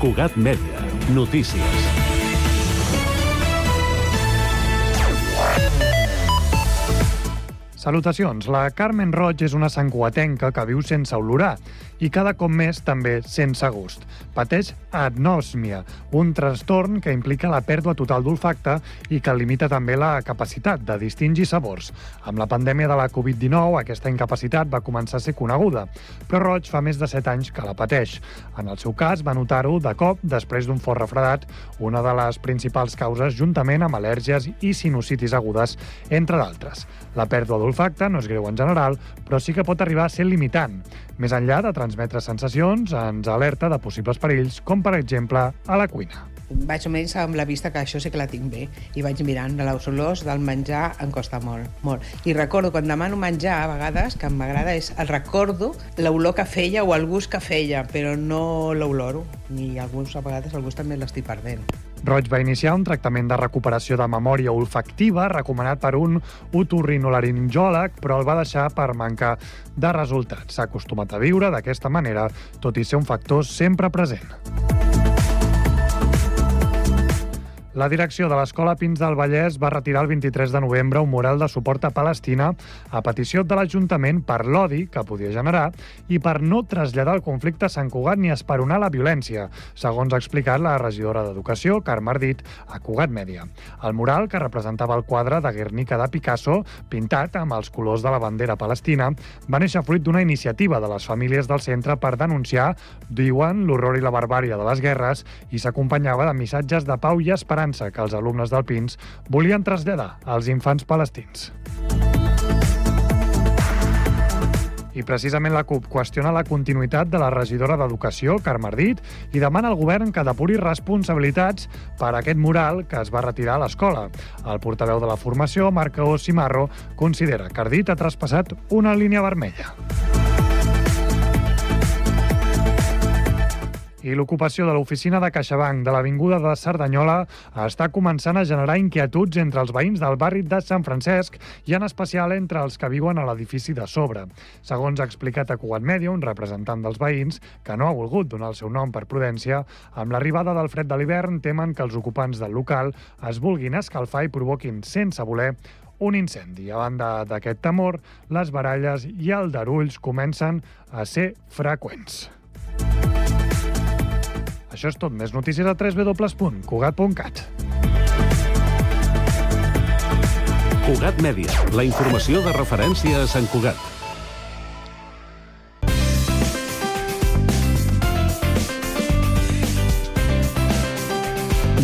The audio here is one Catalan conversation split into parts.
Cugat Mèdia. Notícies. Salutacions. La Carmen Roig és una santcuatenca que viu sense olorar i cada cop més també sense gust. Pateix anosmia, un trastorn que implica la pèrdua total d'olfacte i que limita també la capacitat de distingir sabors. Amb la pandèmia de la Covid-19, aquesta incapacitat va començar a ser coneguda, però Roig fa més de 7 anys que la pateix. En el seu cas, va notar-ho de cop després d'un fort refredat, una de les principals causes juntament amb al·lèrgies i sinusitis agudes, entre d'altres. La pèrdua d'olfacte no és greu en general, però sí que pot arribar a ser limitant. Més enllà de transmetre sensacions, ens alerta de possibles perills, com per exemple a la cuina. Vaig almenys amb la vista que això sí que la tinc bé i vaig mirant de les olors del menjar em costa molt, molt. I recordo quan demano menjar a vegades que m'agrada és el recordo l'olor que feia o el gust que feia, però no l'oloro. Ni alguns a vegades el gust també l'estic perdent. Roig va iniciar un tractament de recuperació de memòria olfactiva recomanat per un otorrinolaringòleg, però el va deixar per mancar de resultats. S'ha acostumat a viure d'aquesta manera, tot i ser un factor sempre present. La direcció de l'Escola Pins del Vallès va retirar el 23 de novembre un mural de suport a Palestina a petició de l'Ajuntament per l'odi que podia generar i per no traslladar el conflicte a Sant Cugat ni esperonar la violència, segons ha explicat la regidora d'Educació, Carme Ardit, a Cugat Mèdia. El mural, que representava el quadre de Guernica de Picasso, pintat amb els colors de la bandera palestina, va néixer fruit d'una iniciativa de les famílies del centre per denunciar, diuen, l'horror i la barbària de les guerres i s'acompanyava de missatges de pau i esperança esperança que els alumnes del Pins volien traslladar als infants palestins. I precisament la CUP qüestiona la continuïtat de la regidora d'Educació, Carme Ardit, i demana al govern que depuri responsabilitats per aquest mural que es va retirar a l'escola. El portaveu de la formació, Marco Simarro, considera que Ardit ha traspassat una línia vermella. I l'ocupació de l'oficina de CaixaBank de l'Avinguda de Cerdanyola està començant a generar inquietuds entre els veïns del barri de Sant Francesc i en especial entre els que viuen a l'edifici de sobre. Segons ha explicat a Cugat Media, un representant dels veïns, que no ha volgut donar el seu nom per prudència, amb l'arribada del fred de l'hivern temen que els ocupants del local es vulguin escalfar i provoquin sense voler un incendi. A banda d'aquest temor, les baralles i aldarulls comencen a ser freqüents. Això és tot. Més notícies a www.cugat.cat. Cugat Mèdia, la informació de referència a Sant Cugat.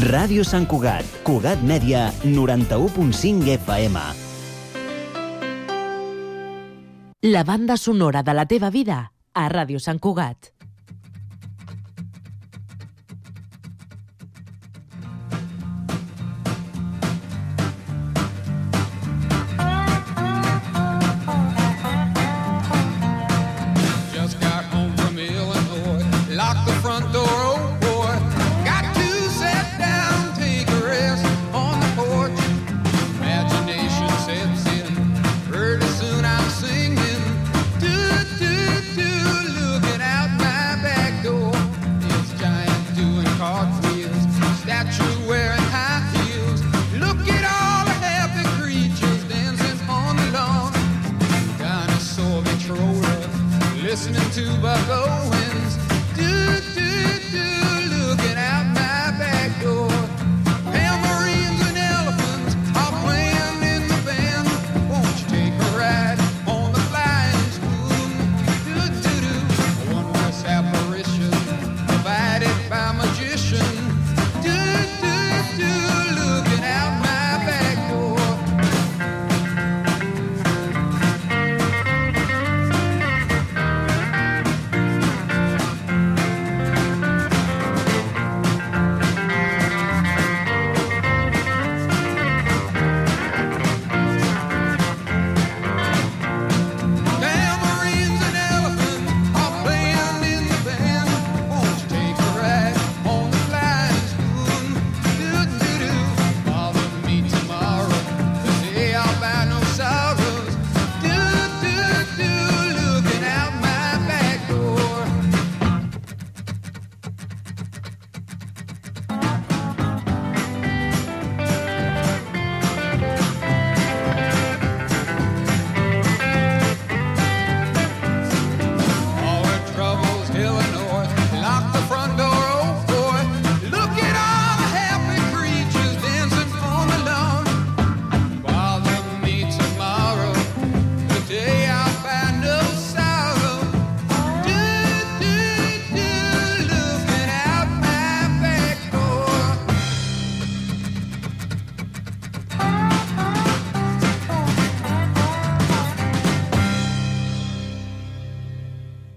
Ràdio Sant Cugat, Cugat Mèdia, 91.5 FM. La banda sonora de la teva vida a Ràdio Sant Cugat.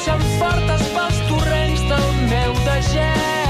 baixen fortes pels torrents del meu deixer.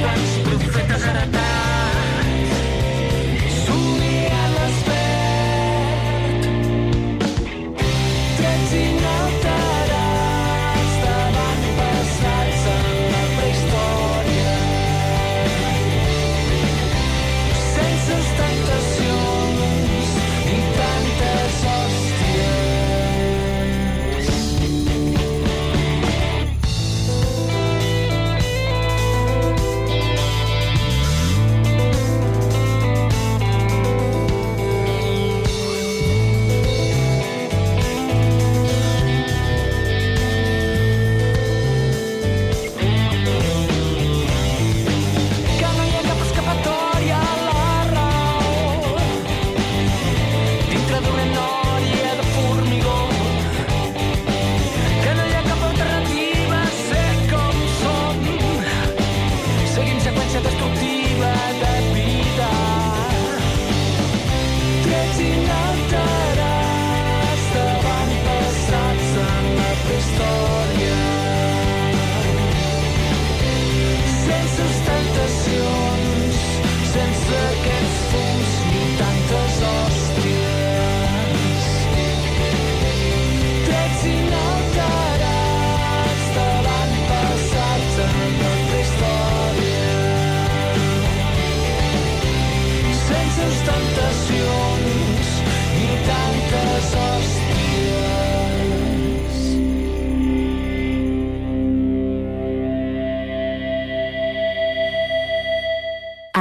punch, you freak a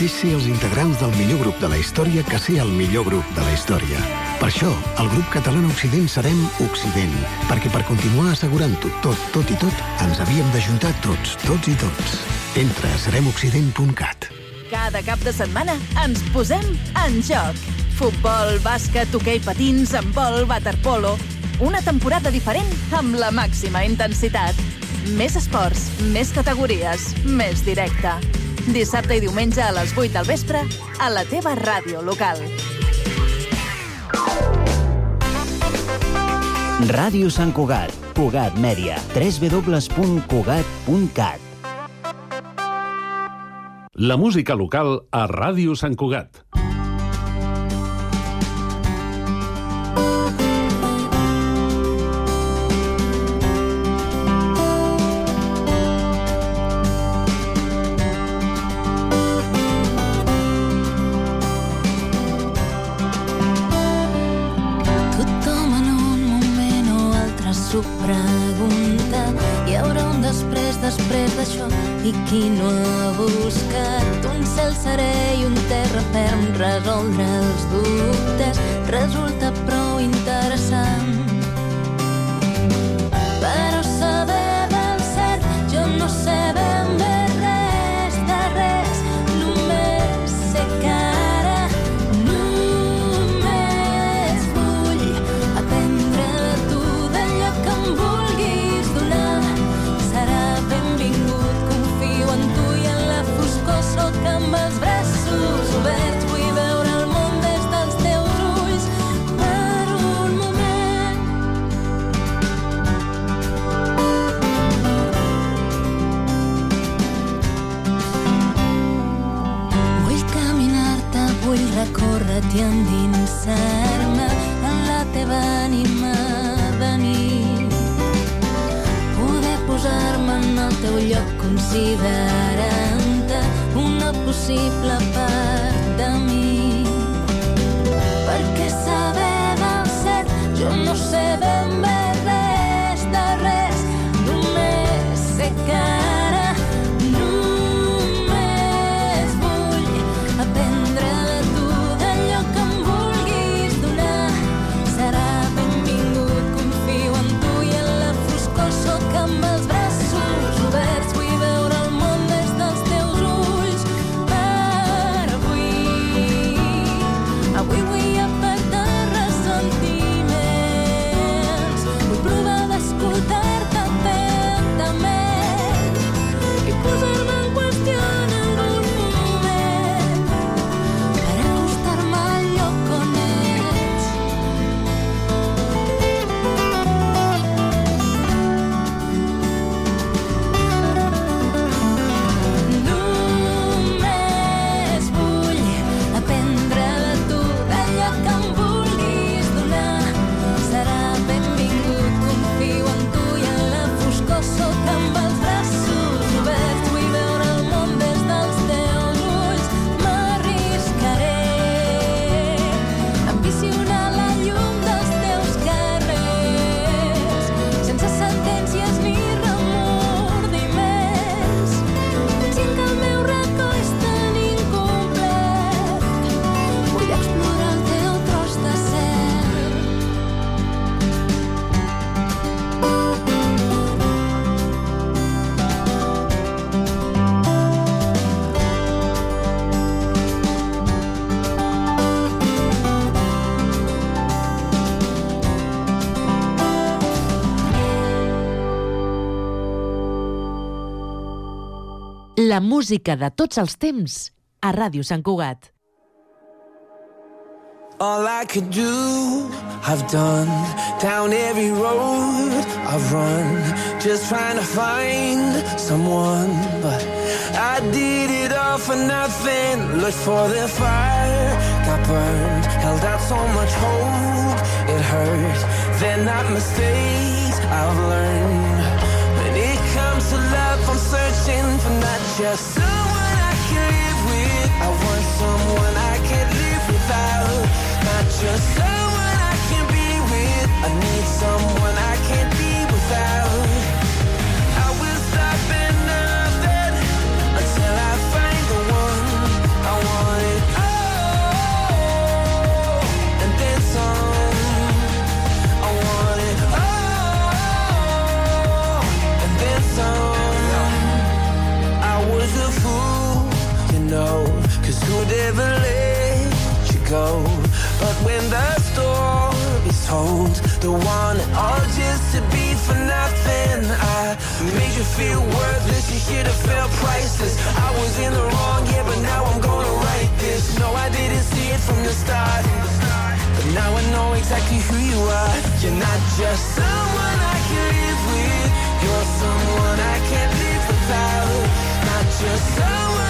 Mateix ser els integrants del millor grup de la història que ser el millor grup de la història. Per això, el grup català Occident serem Occident, perquè per continuar assegurant-ho tot, tot i tot, ens havíem d'ajuntar tots, tots i tots. Entra a seremoccident.cat. Cada cap de setmana ens posem en joc. Futbol, bàsquet, hoquei patins, handbol, waterpolo... Una temporada diferent amb la màxima intensitat. Més esports, més categories, més directe. Dissabte i diumenge a les 8 del vespre a la teva ràdio local. Ràdio Sant Cugat, Cugat Mèdia, www.cugat.cat. La música local a Ràdio Sant Cugat. Considerant-te una possible part de mi. Perquè saber del cert, jo no sé ben bé res de res, només sé que La música de tots els temps a Ràdio Sant Cugat. All I could do, I've done. Down every road I've run. Just trying to find someone. But I did it all for nothing. Looked for the fire, got burned. Held out so much hope, it hurt. They're not mistakes I've learned. Searching for not just someone I can live with. I want someone I can't live without. Not just someone I can be with. I need someone know Cause who'd ever let you go? But when the story's told The one all just to be for nothing I made you feel worthless. You should have felt priceless. I was in the wrong, yeah, but now I'm gonna write this. No, I didn't see it from the start. But now I know exactly who you are. You're not just someone I can live with. You're someone I can't live without. Not just someone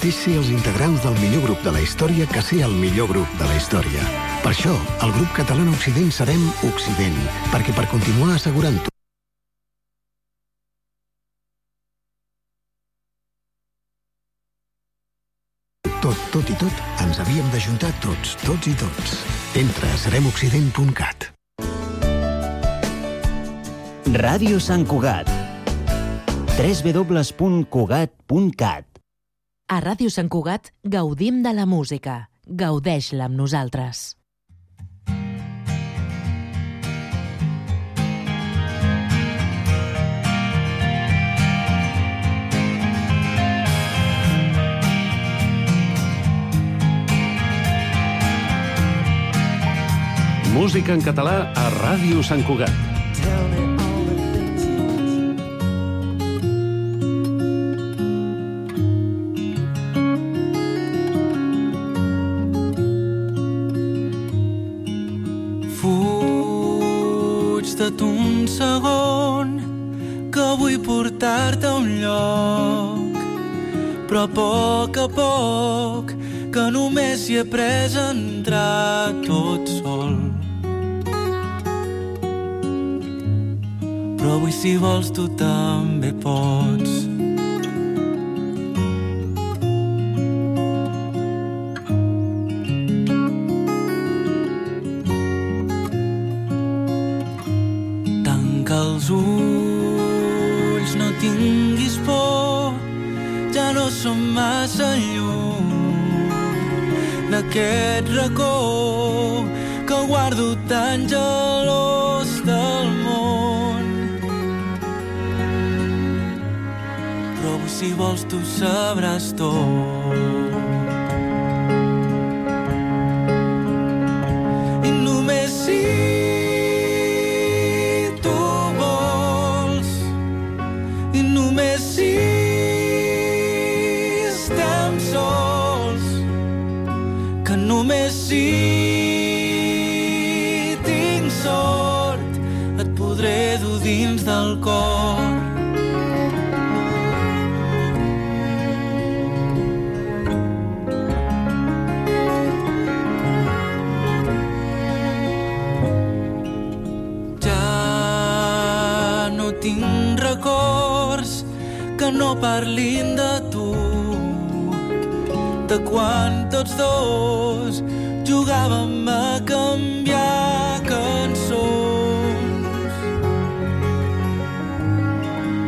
Mateix ser els integrants del millor grup de la història que ser el millor grup de la història. Per això, el grup català Occident serem Occident, perquè per continuar assegurant-ho tot, tot i tot, ens havíem d'ajuntar tots, tots i tots. Entra a seremoccident.cat. Ràdio Sant Cugat. www.cugat.cat A Ràdio Sant Cugat gaudim de la música. Gaudeix-la amb nosaltres. Música en català a Ràdio Sant Cugat. Que vull portar-te a un lloc però a poc a poc que només hi he pres a entrar tot sol. Però avui si vols tu també pots som massa lluny d'aquest racó que guardo tan gelós del món. Però si vols, tu sabràs tot. parlin de tu, de quan tots dos jugàvem a canviar cançons.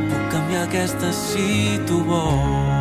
Puc canviar aquesta si tu vols.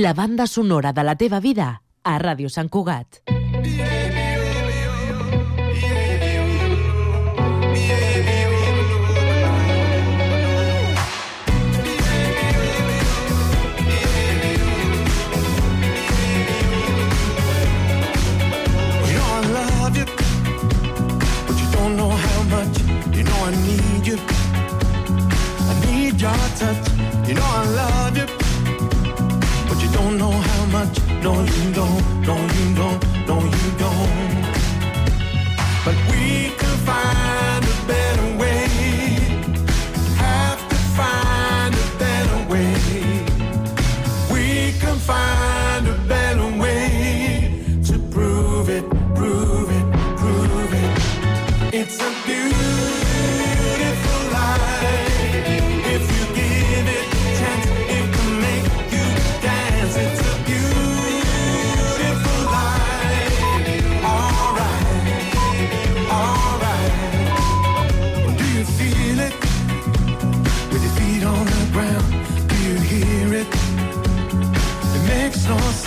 la banda sonora de la teva vida a Ràdio Sant Cugat. 多运动，多运动。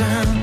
time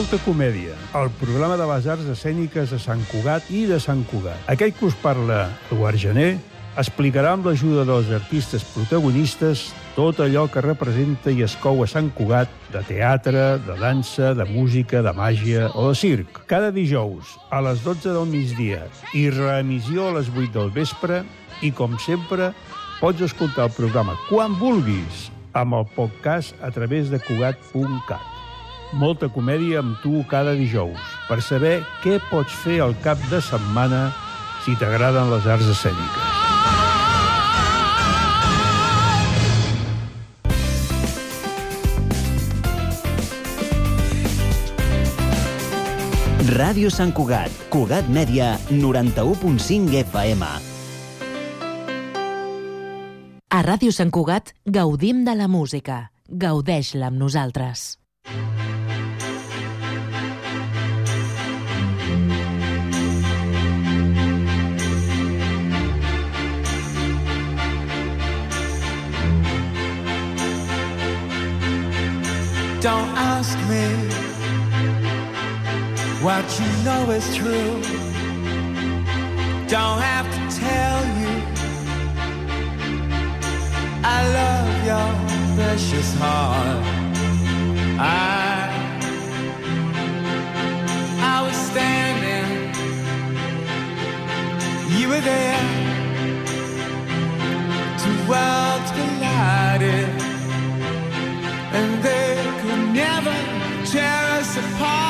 Molta comèdia, el programa de les arts escèniques de Sant Cugat i de Sant Cugat. Aquell que us parla, Eduard Gené, explicarà amb l'ajuda dels artistes protagonistes tot allò que representa i es cou a Sant Cugat de teatre, de dansa, de música, de màgia o de circ. Cada dijous, a les 12 del migdia i reemissió a les 8 del vespre i, com sempre, pots escoltar el programa quan vulguis amb el podcast a través de Cugat.cat. Molta comèdia amb tu cada dijous per saber què pots fer al cap de setmana si t'agraden les arts escèniques. Ràdio Sant Cugat, Cugat Mèdia, 91.5 FM. A Ràdio Sant Cugat gaudim de la música. Gaudeix-la amb nosaltres. Don't ask me what you know is true. Don't have to tell you I love your precious heart. I I was standing, you were there. Two worlds collided and they us apart.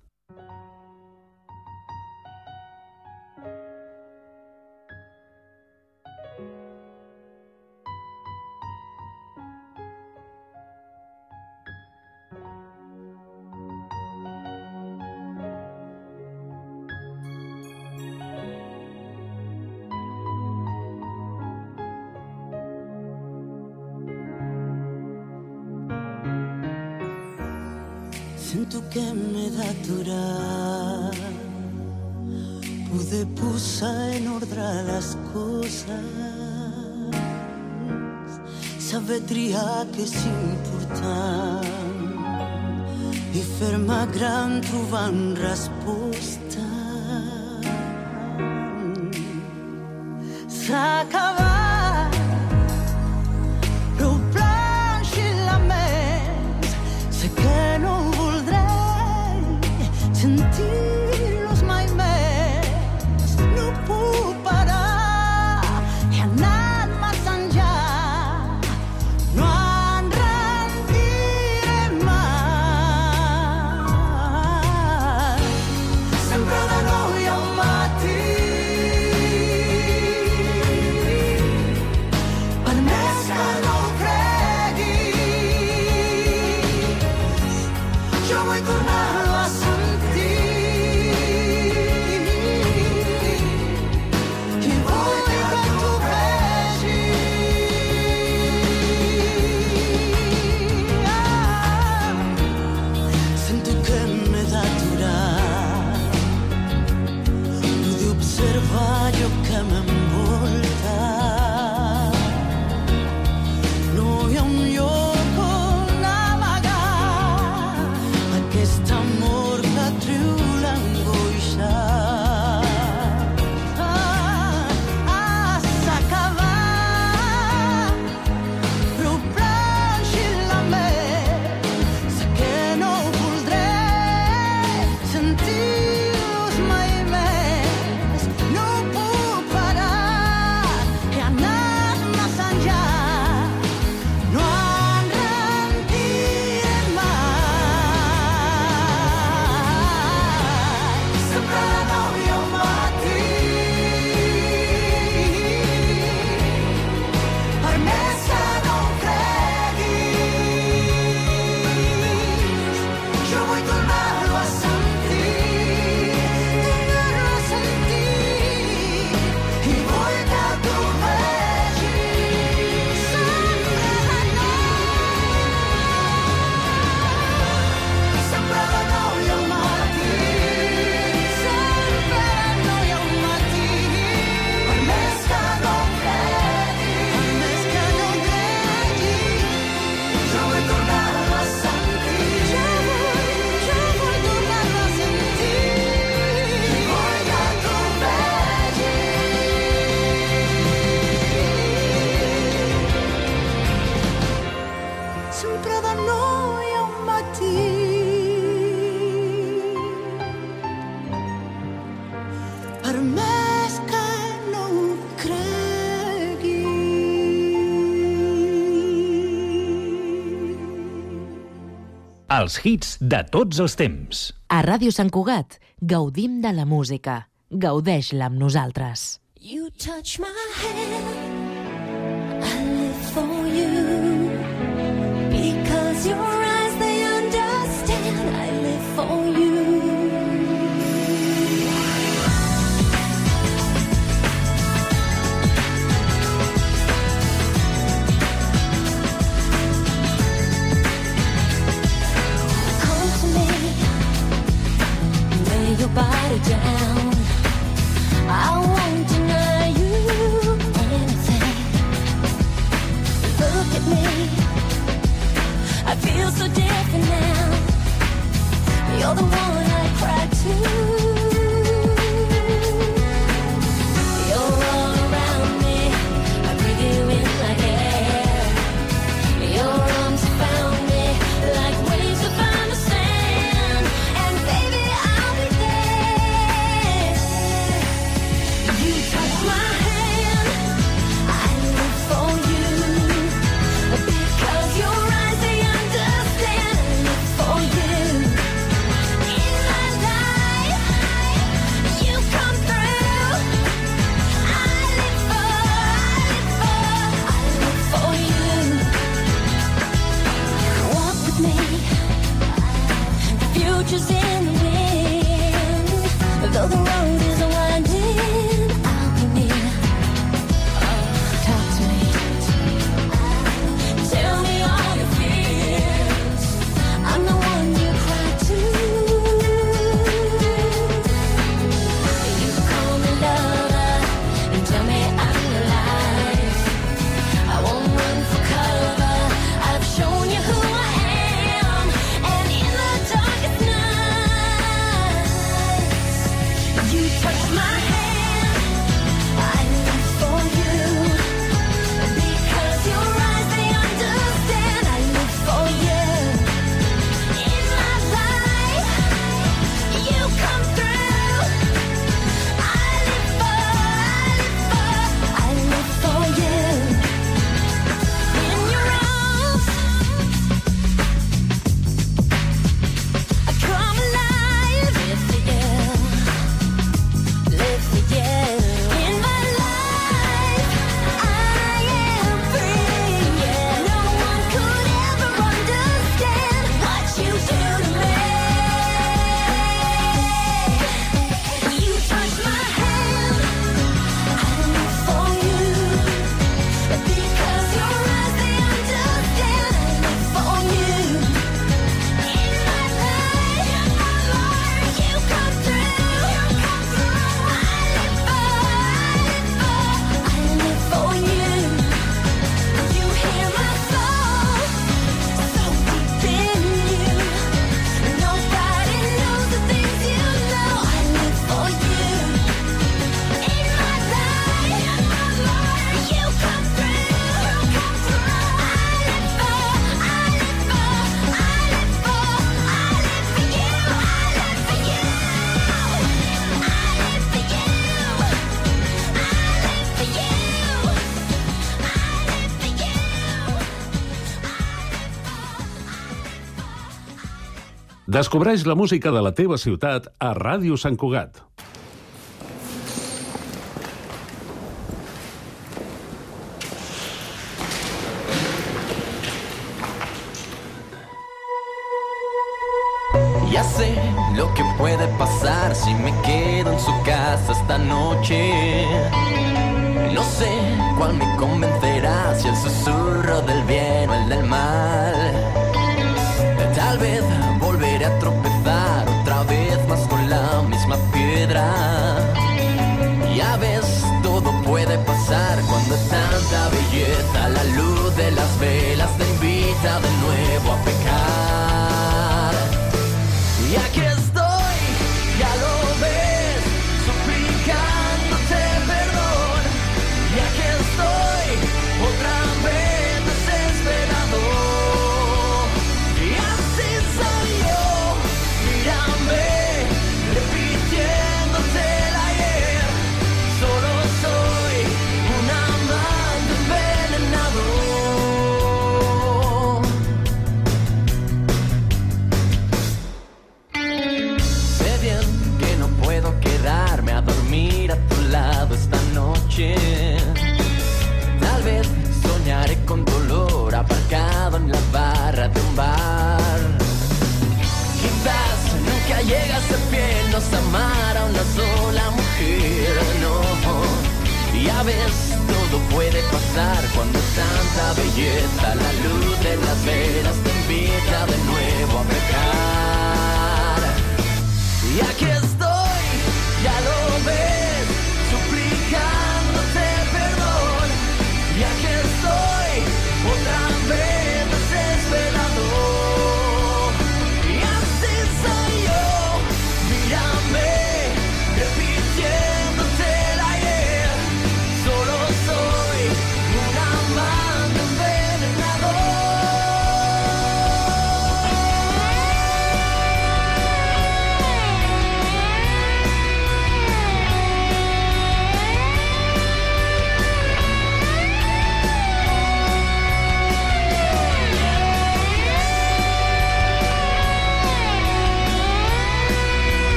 patria che si s'important e ferma gran trovant resposta. S'ha acabat els hits de tots els temps. A Ràdio Sant Cugat, gaudim de la música. Gaudeix-la amb nosaltres. You touch my hand, I live for you, because you're so different now. You're the one. Descobreix la música de la teva ciutat a Ràdio Sant Cugat. Ya sé lo que puede pasar si me quedo en su casa esta noche. No sé cuál me convencerá, si el susurro del bien o el del mal.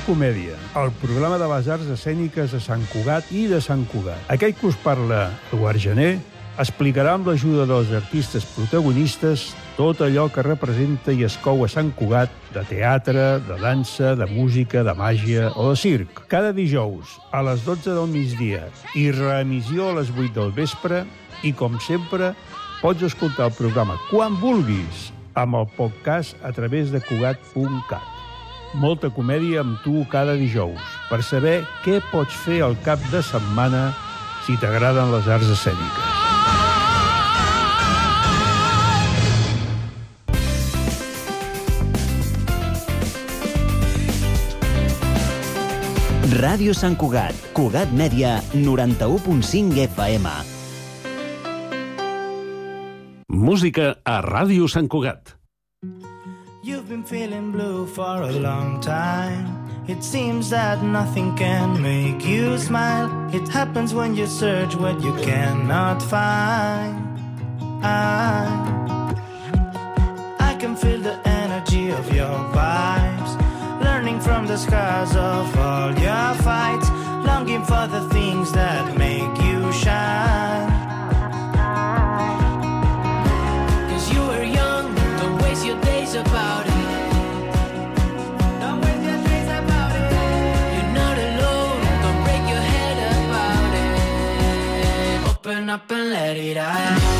Comèdia, el programa de les arts escèniques de Sant Cugat i de Sant Cugat. Aquell que us parla, Eduard Gené, explicarà amb l'ajuda dels artistes protagonistes tot allò que representa i es cou a Sant Cugat de teatre, de dansa, de música, de màgia o de circ. Cada dijous, a les 12 del migdia i reemissió a les 8 del vespre i, com sempre, pots escoltar el programa quan vulguis amb el podcast a través de Cugat.cat molta comèdia amb tu cada dijous, per saber què pots fer al cap de setmana si t'agraden les arts escèniques. Ràdio Sant Cugat, Cugat Mèdia, 91.5 FM. Música a Ràdio Sant Cugat. Feeling blue for a long time. It seems that nothing can make you smile. It happens when you search what you cannot find. I, I can feel the energy of your vibes. Learning from the scars of all your fights. Longing for the things that up and let it out.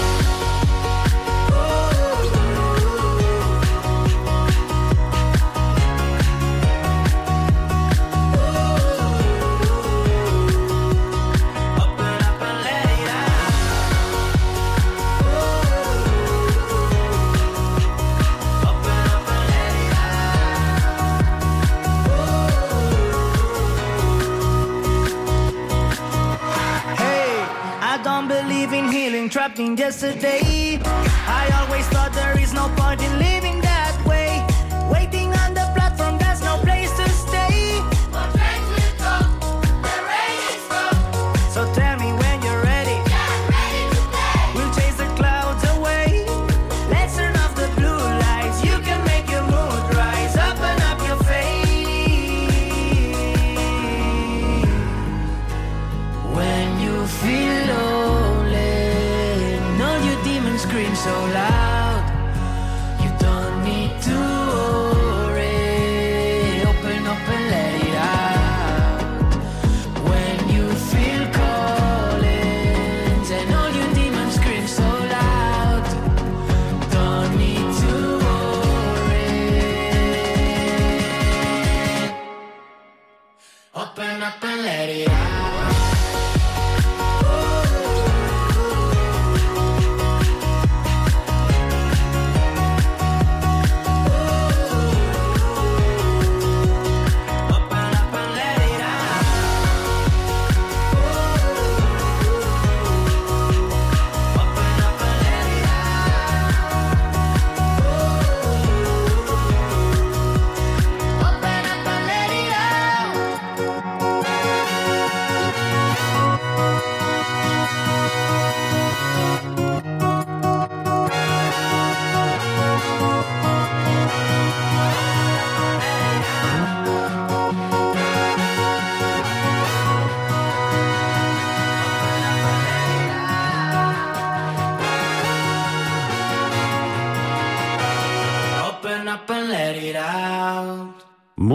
Yesterday. I always thought there is no point in living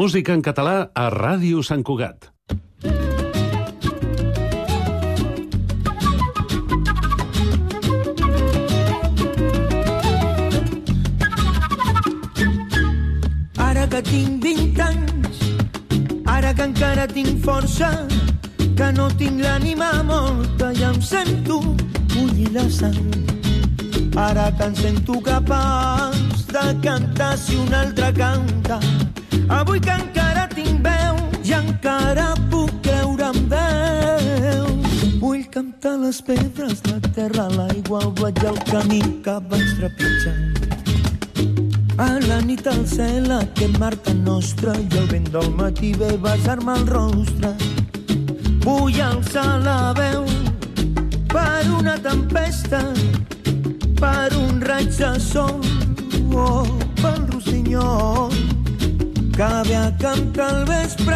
Música en català a Ràdio Sant Cugat. Ara que tinc 20 anys, ara que encara tinc força, que no tinc l'ànima morta i em sento bullir la sang. Ara que em sento capaç de cantar si un altre canta, avui que encara tinc veu i encara puc creure en Déu. Vull cantar les pedres, la terra, l'aigua, i el camí que vaig trepitjant. A la nit al cel aquest mar tan nostre i el vent del matí ve a besar-me el rostre. Vull alçar la veu per una tempesta, per un raig de sol o pel rossinyol que ve a cantar al vespre.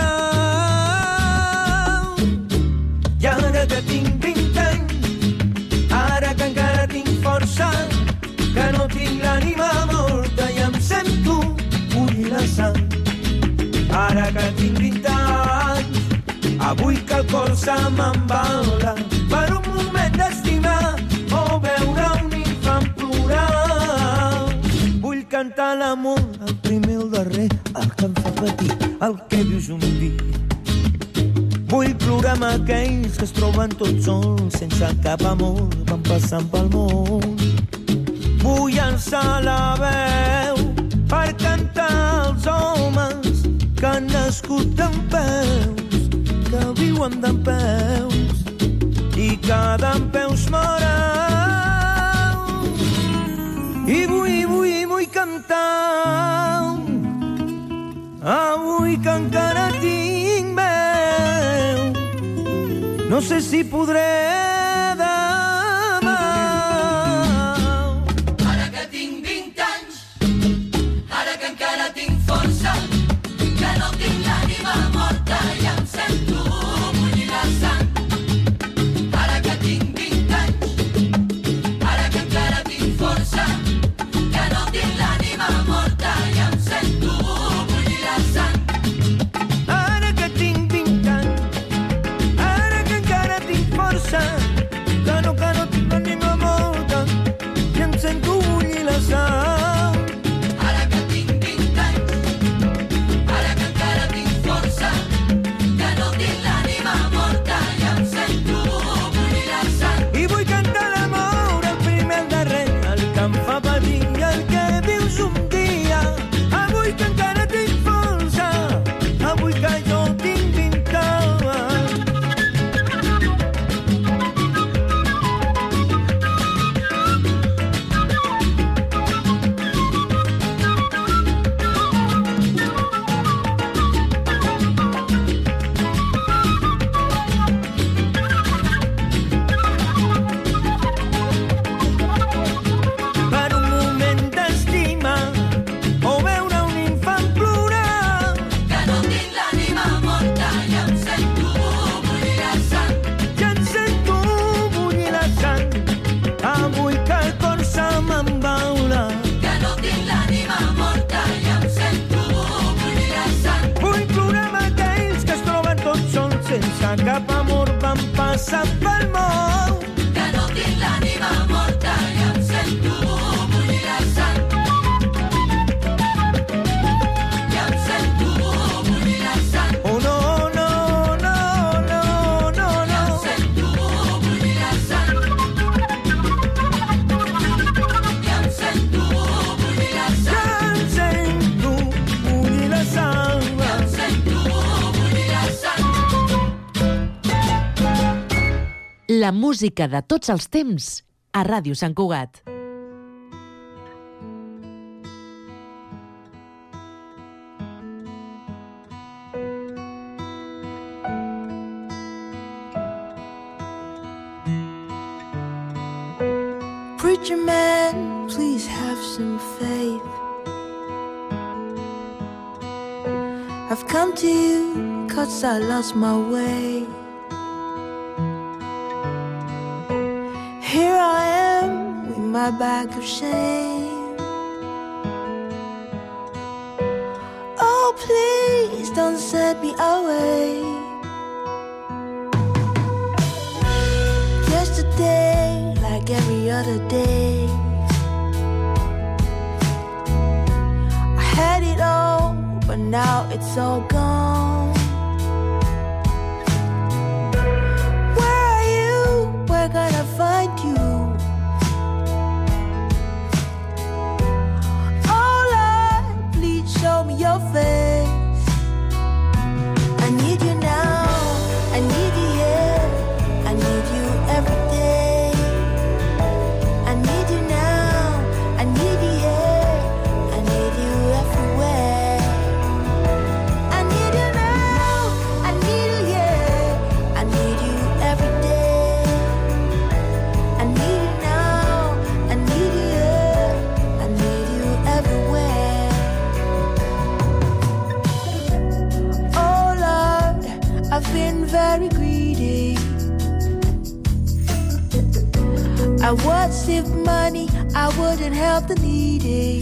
I ara que tinc 20 anys, ara que encara tinc força, que no tinc l'ànima morta i em sento bullir la sang. Ara que tinc 20 anys, avui que el cor se m'embala per un moment d'estimar o veure un infant plorar. Vull cantar l'amor, el primer, el darrer, el que em fa patir, el que vius un dia. Vull plorar amb aquells que es troben tots sols, sense cap amor, van passant pel món. Vull alçar la veu per cantar als homes que han nascut d'en peus, que viuen d'en peus, i que d'en peus moren. I vull, vull, vull cantar avui que encara tinc veu no sé si podré demà. Ara que tinc 20 anys ara que encara tinc La música de tots els temps a Ràdio Sant Cugat. Preacher man, please have some faith. I've come to you cause I lost my way. Here I am with my bag of shame. Oh, please don't set me away. Yesterday, like every other day, I had it all, but now it's all gone. I would save money, I wouldn't help the needy.